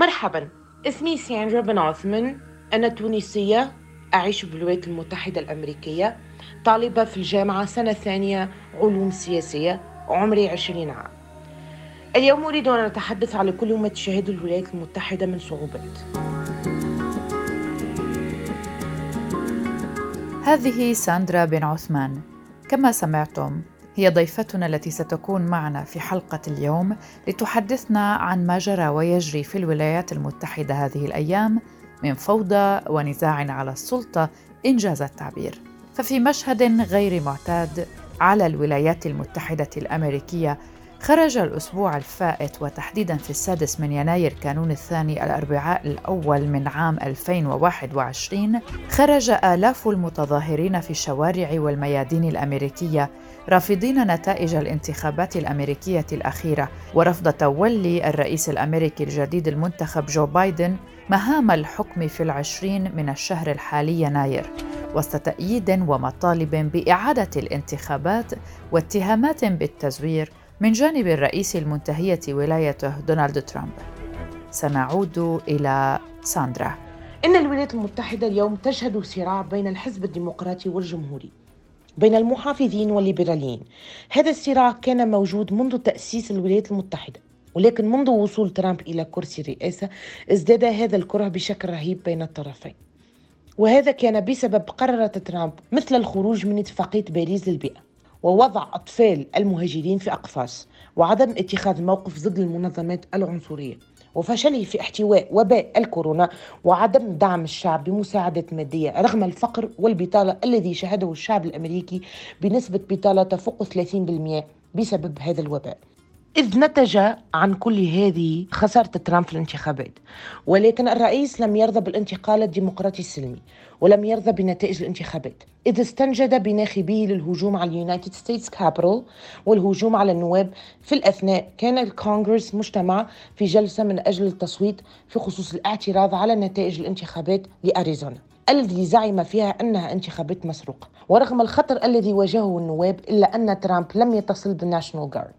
مرحبا. اسمي ساندرا بن عثمان. أنا تونسية أعيش بالولايات المتحدة الأمريكية طالبة في الجامعة سنة ثانية علوم سياسية وعمري عشرين عام. اليوم أريد أن أتحدث على كل ما تشاهده الولايات المتحدة من صعوبات. هذه ساندرا بن عثمان. كما سمعتم هي ضيفتنا التي ستكون معنا في حلقة اليوم لتحدثنا عن ما جرى ويجري في الولايات المتحدة هذه الأيام من فوضى ونزاع على السلطة إنجاز التعبير. ففي مشهد غير معتاد على الولايات المتحدة الأمريكية خرج الأسبوع الفائت وتحديدا في السادس من يناير كانون الثاني الأربعاء الأول من عام 2021 خرج آلاف المتظاهرين في الشوارع والميادين الأمريكية رافضين نتائج الانتخابات الأمريكية الأخيرة ورفض تولي الرئيس الأمريكي الجديد المنتخب جو بايدن مهام الحكم في العشرين من الشهر الحالي يناير وسط تأييد ومطالب بإعادة الانتخابات واتهامات بالتزوير من جانب الرئيس المنتهية ولايته دونالد ترامب. سنعود إلى ساندرا. إن الولايات المتحدة اليوم تشهد صراع بين الحزب الديمقراطي والجمهوري بين المحافظين والليبراليين. هذا الصراع كان موجود منذ تأسيس الولايات المتحدة ولكن منذ وصول ترامب إلى كرسي الرئاسة ازداد هذا الكره بشكل رهيب بين الطرفين. وهذا كان بسبب قرارات ترامب مثل الخروج من اتفاقية باريس للبيئة ووضع أطفال المهاجرين في أقفاص وعدم اتخاذ موقف ضد المنظمات العنصرية. وفشله في احتواء وباء الكورونا وعدم دعم الشعب بمساعدات مادية رغم الفقر والبطالة الذي شهده الشعب الأمريكي بنسبة بطالة تفوق 30% بسبب هذا الوباء. إذ نتج عن كل هذه خسارة ترامب في الانتخابات. ولكن الرئيس لم يرضى بالانتقال الديمقراطي السلمي ولم يرضى بنتائج الانتخابات إذ استنجد بناخبيه للهجوم على ال United States Capitol والهجوم على النواب في الأثناء. كان الكونغرس مجتمع في جلسة من أجل التصويت في خصوص الاعتراض على نتائج الانتخابات لأريزونا. الذي زعم فيها أنها انتخابات مسروقة ورغم الخطر الذي واجهه النواب إلا أن ترامب لم يتصل بال National Guard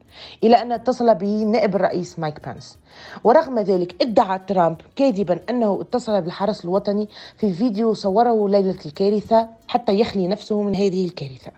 إلى أن اتصل به نائب الرئيس مايك بانس. ورغم ذلك ادعى ترامب كاذبا أنه اتصل بالحرس الوطني في فيديو صوره ليلة الكارثة حتى يخلي نفسه من هذه الكارثة.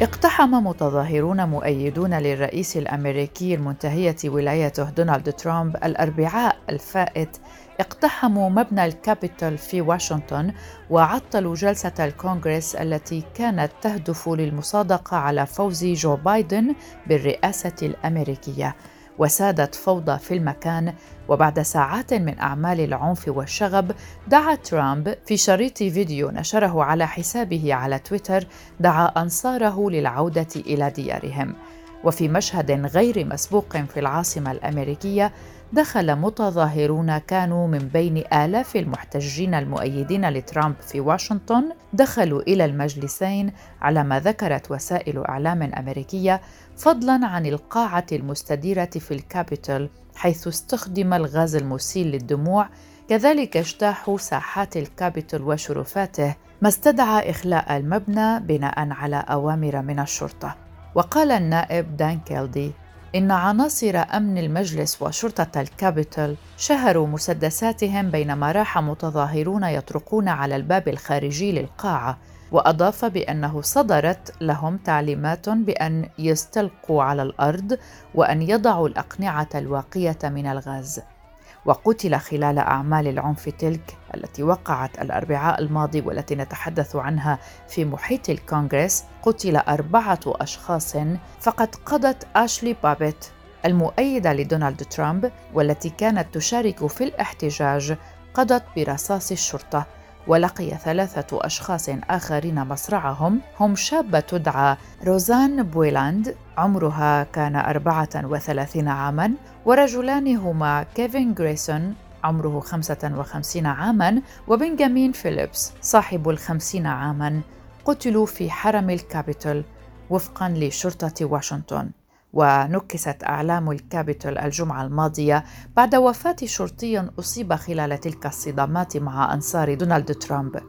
اقتحم متظاهرون مؤيدون للرئيس الأمريكي المنتهية ولايته دونالد ترامب الأربعاء الفائت. اقتحموا مبنى الكابيتول في واشنطن وعطلوا جلسة الكونغرس التي كانت تهدف للمصادقة على فوز جو بايدن بالرئاسة الأمريكية. وسادت فوضى في المكان وبعد ساعات من أعمال العنف والشغب دعا ترامب في شريط فيديو نشره على حسابه على تويتر دعا أنصاره للعودة إلى ديارهم. وفي مشهد غير مسبوق في العاصمة الأمريكية دخل متظاهرون كانوا من بين آلاف المحتجين المؤيدين لترامب في واشنطن دخلوا إلى المجلسين على ما ذكرت وسائل إعلام أمريكية فضلا عن القاعة المستديرة في الكابيتول حيث استخدم الغاز المسيل للدموع كذلك اجتاحوا ساحات الكابيتول وشرفاته ما استدعى إخلاء المبنى بناء على أوامر من الشرطة. وقال النائب دان كيلدي إن عناصر أمن المجلس وشرطة الكابيتول شهروا مسدساتهم بينما راح متظاهرون يطرقون على الباب الخارجي للقاعة وأضاف بأنه صدرت لهم تعليمات بأن يستلقوا على الأرض وأن يضعوا الأقنعة الواقية من الغاز. وقتل خلال أعمال العنف تلك التي وقعت الأربعاء الماضي والتي نتحدث عنها في محيط الكونغرس. قتل أربعة أشخاص فقد قضت أشلي بابيت المؤيدة لدونالد ترامب والتي كانت تشارك في الاحتجاج قضت برصاص الشرطة. ولقي ثلاثة أشخاص آخرين مصرعهم هم شابة تدعى روزان بويلاند عمرها كان 34 عاماً ورجلان هما كيفن غريسون عمره 55 عاماً وبنجامين فيليبس صاحب الخمسين عاماً. قتلوا في حرم الكابيتول وفقاً لشرطة واشنطن. ونكست أعلام الكابيتول الجمعة الماضية بعد وفاة شرطي أصيب خلال تلك الصدامات مع أنصار دونالد ترامب.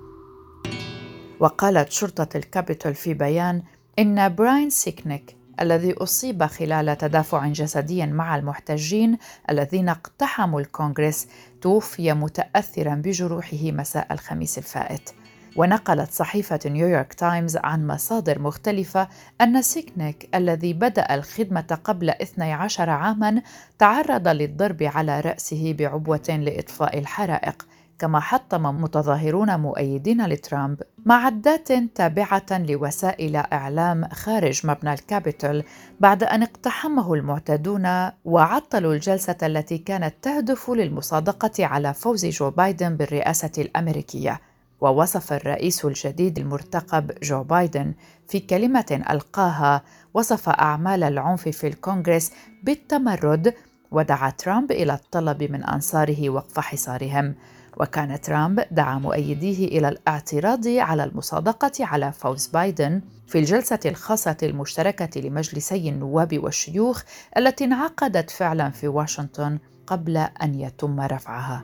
وقالت شرطة الكابيتول في بيان إن براين سيكنيك الذي أصيب خلال تدافع جسدي مع المحتجين الذين اقتحموا الكونغرس توفي متأثرا بجروحه مساء الخميس الفائت. ونقلت صحيفة نيويورك تايمز عن مصادر مختلفة أن سيكنيك الذي بدأ الخدمة قبل 12 عاماً تعرض للضرب على رأسه بعبوة لإطفاء الحرائق كما حطم متظاهرون مؤيدين لترامب معدات تابعة لوسائل إعلام خارج مبنى الكابيتول بعد أن اقتحمه المعتدون وعطلوا الجلسة التي كانت تهدف للمصادقة على فوز جو بايدن بالرئاسة الأمريكية. ووصف الرئيس الجديد المرتقب جو بايدن في كلمة ألقاها وصف أعمال العنف في الكونغرس بالتمرد ودعا ترامب إلى الطلب من أنصاره وقف حصارهم وكان ترامب دعا مؤيديه إلى الاعتراض على المصادقة على فوز بايدن في الجلسة الخاصة المشتركة لمجلسي النواب والشيوخ التي انعقدت فعلا في واشنطن قبل أن يتم رفعها.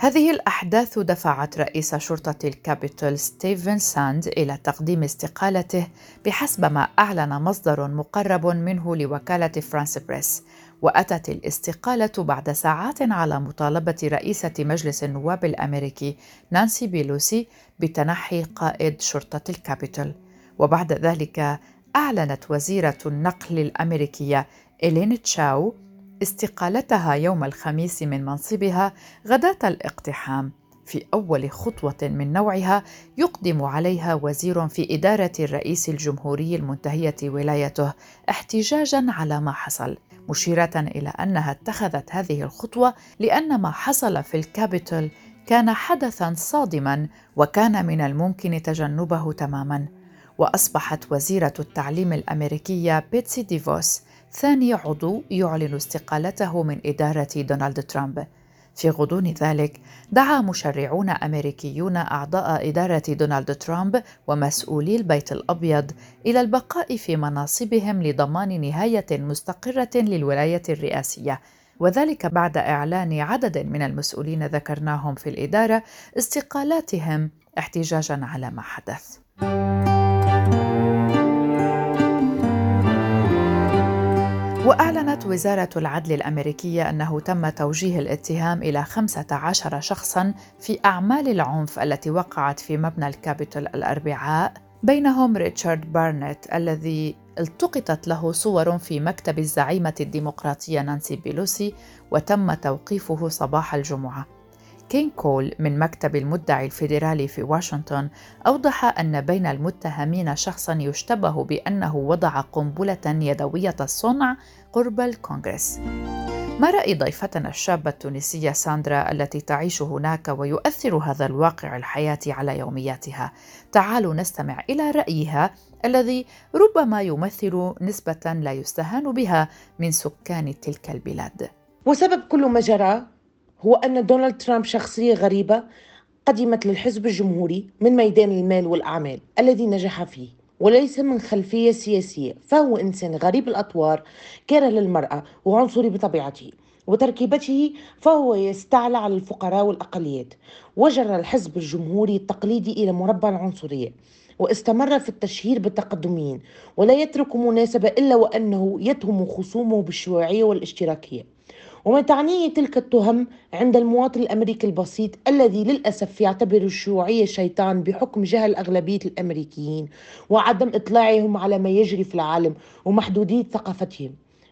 هذه الأحداث دفعت رئيس شرطة الكابيتول ستيفن ساند إلى تقديم استقالته بحسب ما أعلن مصدر مقرب منه لوكالة فرانس بريس وأتت الاستقالة بعد ساعات على مطالبة رئيسة مجلس النواب الأمريكي نانسي بيلوسي بتنحي قائد شرطة الكابيتول. وبعد ذلك أعلنت وزيرة النقل الأمريكية إلين تشاو استقالتها يوم الخميس من منصبها غداة الاقتحام. في أول خطوة من نوعها يقدم عليها وزير في إدارة الرئيس الجمهوري المنتهية ولايته احتجاجا على ما حصل مشيرة إلى أنها اتخذت هذه الخطوة لأن ما حصل في الكابيتول كان حدثا صادما وكان من الممكن تجنبه تماما. وأصبحت وزيرة التعليم الأمريكية بيتسي ديفوس ثاني عضو يعلن استقالته من إدارة دونالد ترامب. في غضون ذلك دعا مشرعون أمريكيون أعضاء إدارة دونالد ترامب ومسؤولي البيت الأبيض إلى البقاء في مناصبهم لضمان نهاية مستقرة للولاية الرئاسية. وذلك بعد إعلان عدد من المسؤولين ذكرناهم في الإدارة استقالاتهم احتجاجا على ما حدث. وزارة العدل الأمريكية أنه تم توجيه الاتهام إلى 15 شخصاً في أعمال العنف التي وقعت في مبنى الكابيتول الأربعاء. بينهم ريتشارد بارنيت الذي التقطت له صور في مكتب الزعيمة الديمقراطية نانسي بيلوسي وتم توقيفه صباح الجمعة. كين كول من مكتب المدعي الفيدرالي في واشنطن أوضح أن بين المتهمين شخصا يشتبه بأنه وضع قنبلة يدوية الصنع قرب الكونغرس. ما رأي ضيفتنا الشابة التونسية ساندرا التي تعيش هناك ويؤثر هذا الواقع الحياة على يومياتها؟ تعالوا نستمع إلى رأيها الذي ربما يمثل نسبة لا يستهان بها من سكان تلك البلاد. وسبب كل ما جرى هو أن دونالد ترامب شخصية غريبة قدمت للحزب الجمهوري من ميدان المال والأعمال الذي نجح فيه وليس من خلفية سياسية فهو إنسان غريب الأطوار كاره للمرأة وعنصري بطبيعته وتركيبته فهو يستعلى على الفقراء والأقليات. وجر الحزب الجمهوري التقليدي إلى مربع العنصرية واستمر في التشهير بالتقدميين ولا يترك مناسبة إلا وأنه يتهم خصومه بالشيوعية والاشتراكية. وما تعنيه تلك التهم عند المواطن الأمريكي البسيط الذي للأسف يعتبر الشيوعية شيطان بحكم جهل أغلبية الأمريكيين وعدم إطلاعهم على ما يجري في العالم ومحدودية ثقافتهم.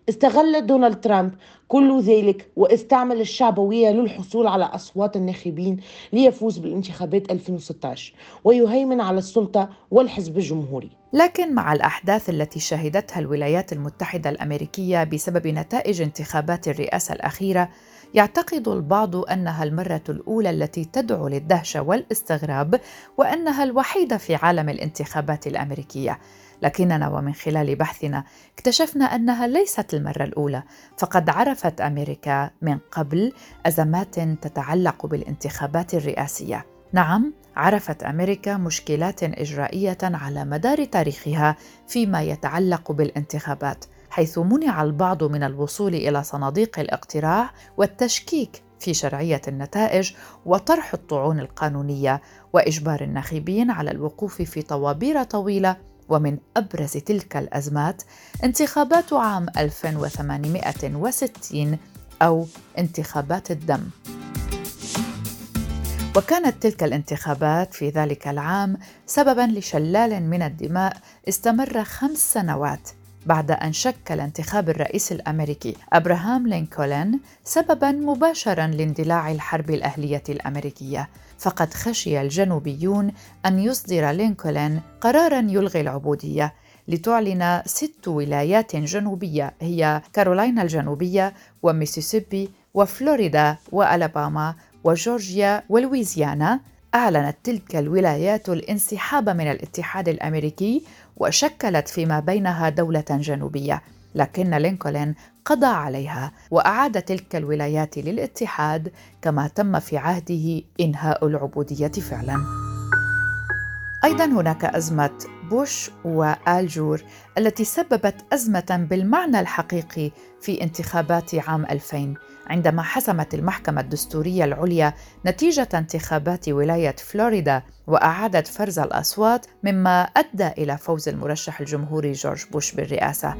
استغل دونالد ترامب كل ذلك واستعمل الشعبوية للحصول على أصوات الناخبين ليفوز بالانتخابات 2016 ويهيمن على السلطة والحزب الجمهوري. لكن مع الأحداث التي شهدتها الولايات المتحدة الأمريكية بسبب نتائج انتخابات الرئاسة الأخيرة يعتقد البعض أنها المرة الأولى التي تدعو للدهشه والاستغراب وأنها الوحيدة في عالم الانتخابات الأمريكية. لكننا ومن خلال بحثنا اكتشفنا أنها ليست المرة الأولى فقد عرفت أمريكا من قبل أزمات تتعلق بالانتخابات الرئاسية. نعم عرفت أمريكا مشكلات إجرائية على مدار تاريخها فيما يتعلق بالانتخابات حيث منع البعض من الوصول إلى صناديق الاقتراع والتشكيك في شرعية النتائج وطرح الطعون القانونية وإجبار الناخبين على الوقوف في طوابير طويلة ومن أبرز تلك الأزمات انتخابات عام 1860 أو انتخابات الدم. وكانت تلك الانتخابات في ذلك العام سببا لشلال من الدماء استمر خمس سنوات بعد أن شكل انتخاب الرئيس الأمريكي أبراهام لينكولن سببا مباشرا لاندلاع الحرب الأهلية الأمريكية. فقد خشي الجنوبيون أن يصدر لينكولن قرارا يلغي العبودية لتعلن ست ولايات جنوبية هي كارولاينا الجنوبية وميسيسيبي وفلوريدا وألاباما وجورجيا ولويزيانا أعلنت تلك الولايات الانسحاب من الاتحاد الأمريكي وشكلت فيما بينها دولة جنوبية لكن لينكولن قضى عليها وأعاد تلك الولايات للاتحاد كما تم في عهده إنهاء العبودية فعلاً. أيضا هناك أزمة بوش وآلجور التي سببت أزمة بالمعنى الحقيقي في انتخابات عام 2000 عندما حسمت المحكمة الدستورية العليا نتيجة انتخابات ولاية فلوريدا وأعادت فرز الأصوات مما أدى إلى فوز المرشح الجمهوري جورج بوش بالرئاسة.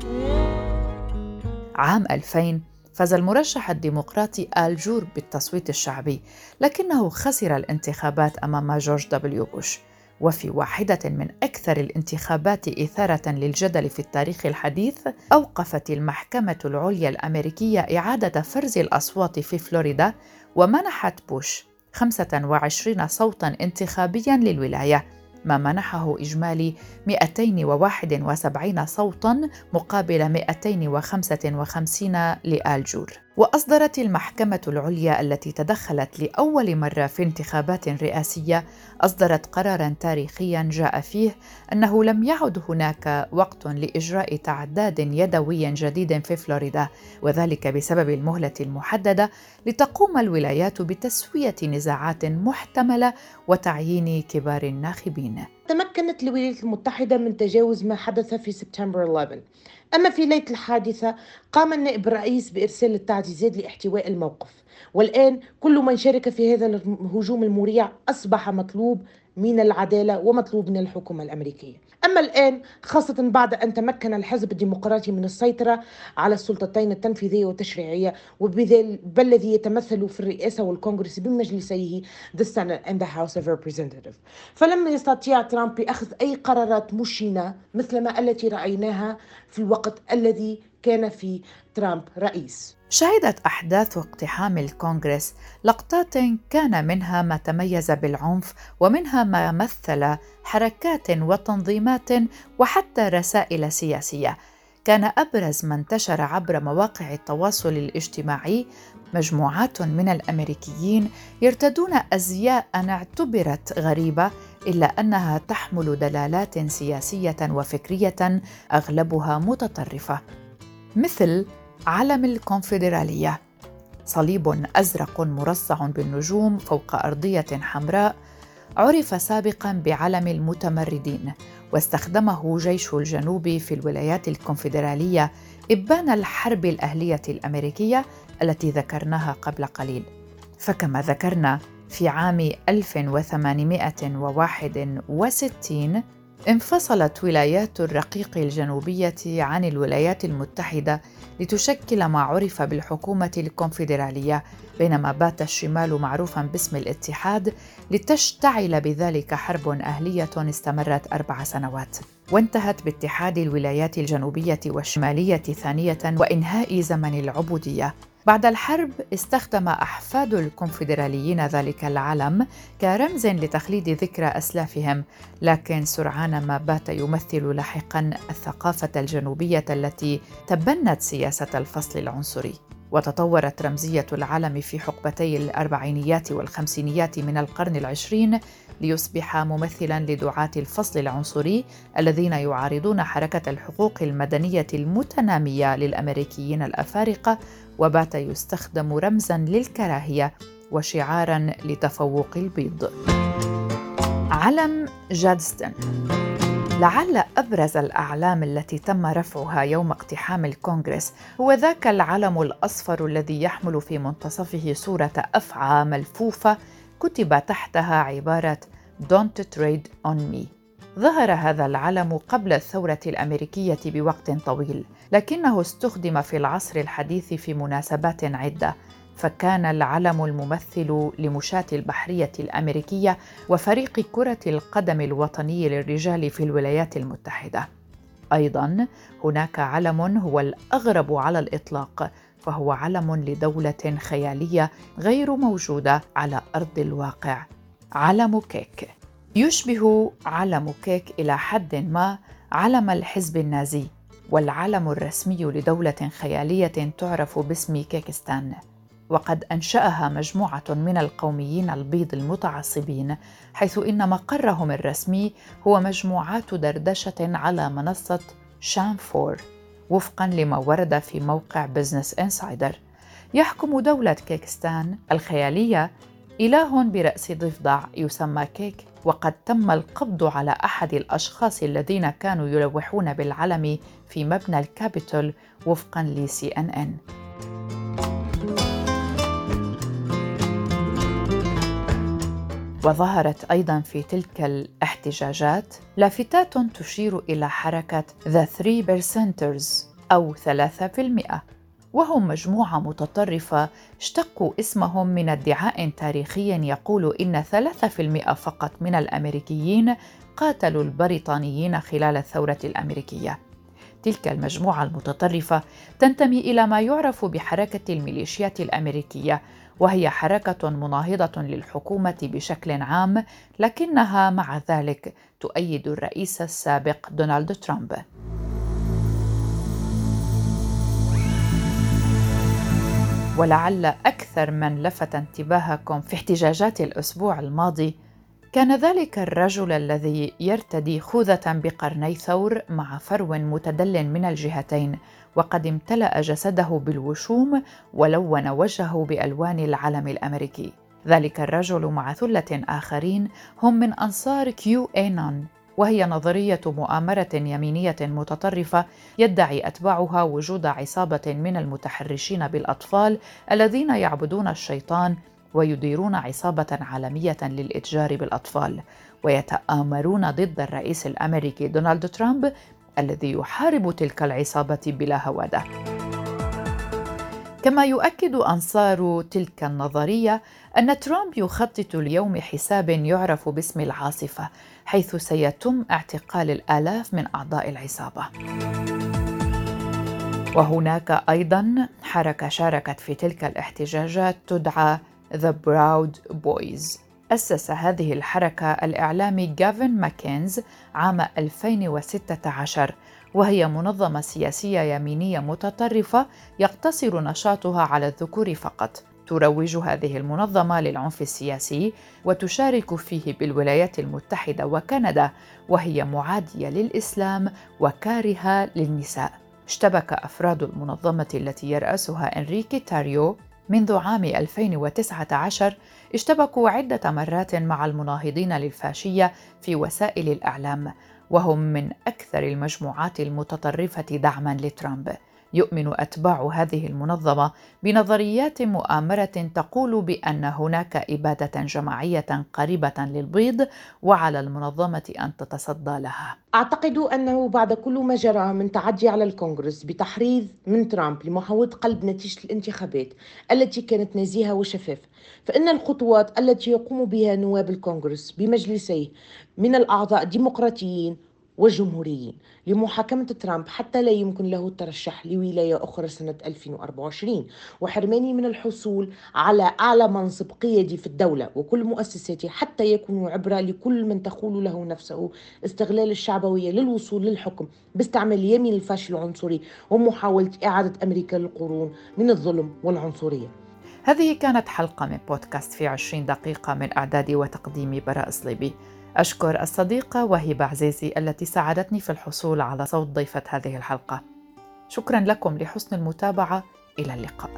عام 2000 فاز المرشح الديمقراطي آل جور بالتصويت الشعبي لكنه خسر الانتخابات أمام جورج دبليو بوش وفي واحدة من أكثر الانتخابات إثارة للجدل في التاريخ الحديث، أوقفت المحكمة العليا الأمريكية إعادة فرز الأصوات في فلوريدا ومنحت بوش 25 صوتا انتخابيا للولاية ما منحه إجمالي 271 صوتا مقابل 255 لآلجور وأصدرت المحكمة العليا التي تدخلت لأول مرة في انتخابات رئاسية أصدرت قرارا تاريخيا جاء فيه أنه لم يعد هناك وقت لإجراء تعداد يدوي جديد في فلوريدا وذلك بسبب المهلة المحددة لتقوم الولايات بتسوية نزاعات محتملة وتعيين كبار الناخبين. تمكنت الولايات المتحدة من تجاوز ما حدث في سبتمبر 11 أما في ليلة الحادثة قام النائب الرئيس بإرسال التعزيزات لاحتواء الموقف. والآن كل من شارك في هذا الهجوم المريع أصبح مطلوب من العدالة ومطلوب من الحكومة الأمريكية. أما الآن خاصة بعد أن تمكن الحزب الديمقراطي من السيطرة على السلطتين التنفيذية والتشريعية بالذي يتمثل في الرئاسة والكونغرس بمجلسيه the Senate and the House of Representatives. فلم يستطيع ترامب بأخذ أي قرارات مشينة مثل ما التي رأيناها في الوقت الذي كان في ترامب رئيس. شهدت أحداث اقتحام الكونغرس لقطات كان منها ما تميز بالعنف ومنها ما مثل حركات وتنظيمات وحتى رسائل سياسية. كان أبرز ما انتشر عبر مواقع التواصل الاجتماعي مجموعات من الأمريكيين يرتدون أزياء اعتبرت غريبة إلا أنها تحمل دلالات سياسية وفكرية أغلبها متطرفة. مثل علم الكونفدرالية صليب أزرق مرصع بالنجوم فوق أرضية حمراء عرف سابقا بعلم المتمردين واستخدمه جيش الجنوب في الولايات الكونفدرالية إبان الحرب الأهلية الأمريكية التي ذكرناها قبل قليل. فكما ذكرنا في عام 1861 انفصلت ولايات الرقيق الجنوبية عن الولايات المتحدة لتشكل ما عرف بالحكومة الكونفدرالية بينما بات الشمال معروفا باسم الاتحاد لتشتعل بذلك حرب أهلية استمرت أربع سنوات. وانتهت باتحاد الولايات الجنوبية والشمالية ثانية وإنهاء زمن العبودية. بعد الحرب استخدم أحفاد الكونفدراليين ذلك العلم كرمز لتخليد ذكرى أسلافهم، لكن سرعان ما بات يمثل لاحقا الثقافة الجنوبية التي تبنت سياسة الفصل العنصري. وتطورت رمزية العلم في حقبتي الأربعينيات والخمسينيات من القرن العشرين ليصبح ممثلا لدعاة الفصل العنصري الذين يعارضون حركة الحقوق المدنية المتنامية للأمريكيين الأفارقة وبات يستخدم رمزا للكراهية وشعارا لتفوق البيض. علم جادستون لعل أبرز الأعلام التي تم رفعها يوم اقتحام الكونغرس هو ذاك العلم الأصفر الذي يحمل في منتصفه صورة افعى ملفوفه كتب تحتها عبارة Don't trade on me ظهر هذا العلم قبل الثورة الأمريكية بوقت طويل، لكنه استخدم في العصر الحديث في مناسبات عدة، فكان العلم الممثل لمشاة البحرية الأمريكية وفريق كرة القدم الوطني للرجال في الولايات المتحدة. أيضا هناك علم هو الأغرب على الإطلاق، فهو علم لدولة خيالية غير موجودة على أرض الواقع، علم كيك. يشبه علم كيك إلى حد ما علم الحزب النازي والعلم الرسمي لدولة خيالية تعرف باسم كيكستان وقد أنشأها مجموعة من القوميين البيض المتعصبين حيث إن مقرهم الرسمي هو مجموعات دردشة على منصة شامفور وفقا لما ورد في موقع Business Insider يحكم دولة كيكستان الخيالية إله برأس ضفدع يسمى كيك وقد تم القبض على أحد الأشخاص الذين كانوا يلوحون بالعلم في مبنى الكابيتول وفقا ل CNN وظهرت أيضا في تلك الاحتجاجات لافتات تشير إلى حركة The Three Percenters أو ثلاثة في المئة وهم مجموعة متطرفة اشتقوا اسمهم من ادعاء تاريخي يقول إن 3% فقط من الأمريكيين قاتلوا البريطانيين خلال الثورة الأمريكية. تلك المجموعة المتطرفة تنتمي إلى ما يعرف بحركة الميليشيات الأمريكية، وهي حركة مناهضة للحكومة بشكل عام، لكنها مع ذلك تؤيد الرئيس السابق دونالد ترامب. ولعل أكثر من لفت انتباهكم في احتجاجات الأسبوع الماضي كان ذلك الرجل الذي يرتدي خوذة بقرني ثور مع فرو متدل من الجهتين وقد امتلأ جسده بالوشوم ولون وجهه بألوان العلم الأمريكي. ذلك الرجل مع ثلة آخرين هم من أنصار QAnon وهي نظرية مؤامرة يمينية متطرفة يدعي أتباعها وجود عصابة من المتحرشين بالأطفال الذين يعبدون الشيطان ويديرون عصابة عالمية للإتجار بالأطفال. ويتآمرون ضد الرئيس الأمريكي دونالد ترامب الذي يحارب تلك العصابة بلا هوادة. كما يؤكد أنصار تلك النظرية أن ترامب يخطط ليوم حساب يعرف باسم العاصفة حيث سيتم اعتقال الآلاف من أعضاء العصابة. وهناك أيضا حركة شاركت في تلك الاحتجاجات تدعى The Proud Boys. أسس هذه الحركة الإعلامي جافن ماكينز عام 2016 وهي منظمة سياسية يمينية متطرفة يقتصر نشاطها على الذكور فقط تروج هذه المنظمة للعنف السياسي وتشارك فيه بالولايات المتحدة وكندا وهي معادية للإسلام وكارهة للنساء. اشتبك أفراد المنظمة التي يرأسها إنريكي تاريو منذ عام 2019 اشتبكوا عدة مرات مع المناهضين للفاشية في وسائل الإعلام وهم من أكثر المجموعات المتطرفة دعما لترامب. يؤمن أتباع هذه المنظمة بنظريات مؤامرة تقول بأن هناك إبادة جماعية قريبة للبيض وعلى المنظمة أن تتصدى لها. أعتقد أنه بعد كل ما جرى من تعدي على الكونغرس بتحريض من ترامب لمحاوله قلب نتيجة الانتخابات التي كانت نزيهة وشفافه، فإن الخطوات التي يقوم بها نواب الكونغرس بمجلسيه من الأعضاء الديمقراطيين والجمهوريين لمحاكمة ترامب حتى لا يمكن له الترشح لولاية أخرى سنة 2024 وحرماني من الحصول على أعلى منصب قيادي في الدولة وكل مؤسساته حتى يكونوا عبرة لكل من تقول له نفسه استغلال الشعبوية للوصول للحكم باستعمال اليمين الفاشل العنصري ومحاولة إعادة أمريكا للقرون من الظلم والعنصرية. هذه كانت حلقة من بودكاست في 20 دقيقة من إعدادي وتقديمي براء صليبي أشكر الصديقة وهبة عزيزي التي ساعدتني في الحصول على صوت ضيفة هذه الحلقة. شكرا لكم لحسن المتابعة إلى اللقاء.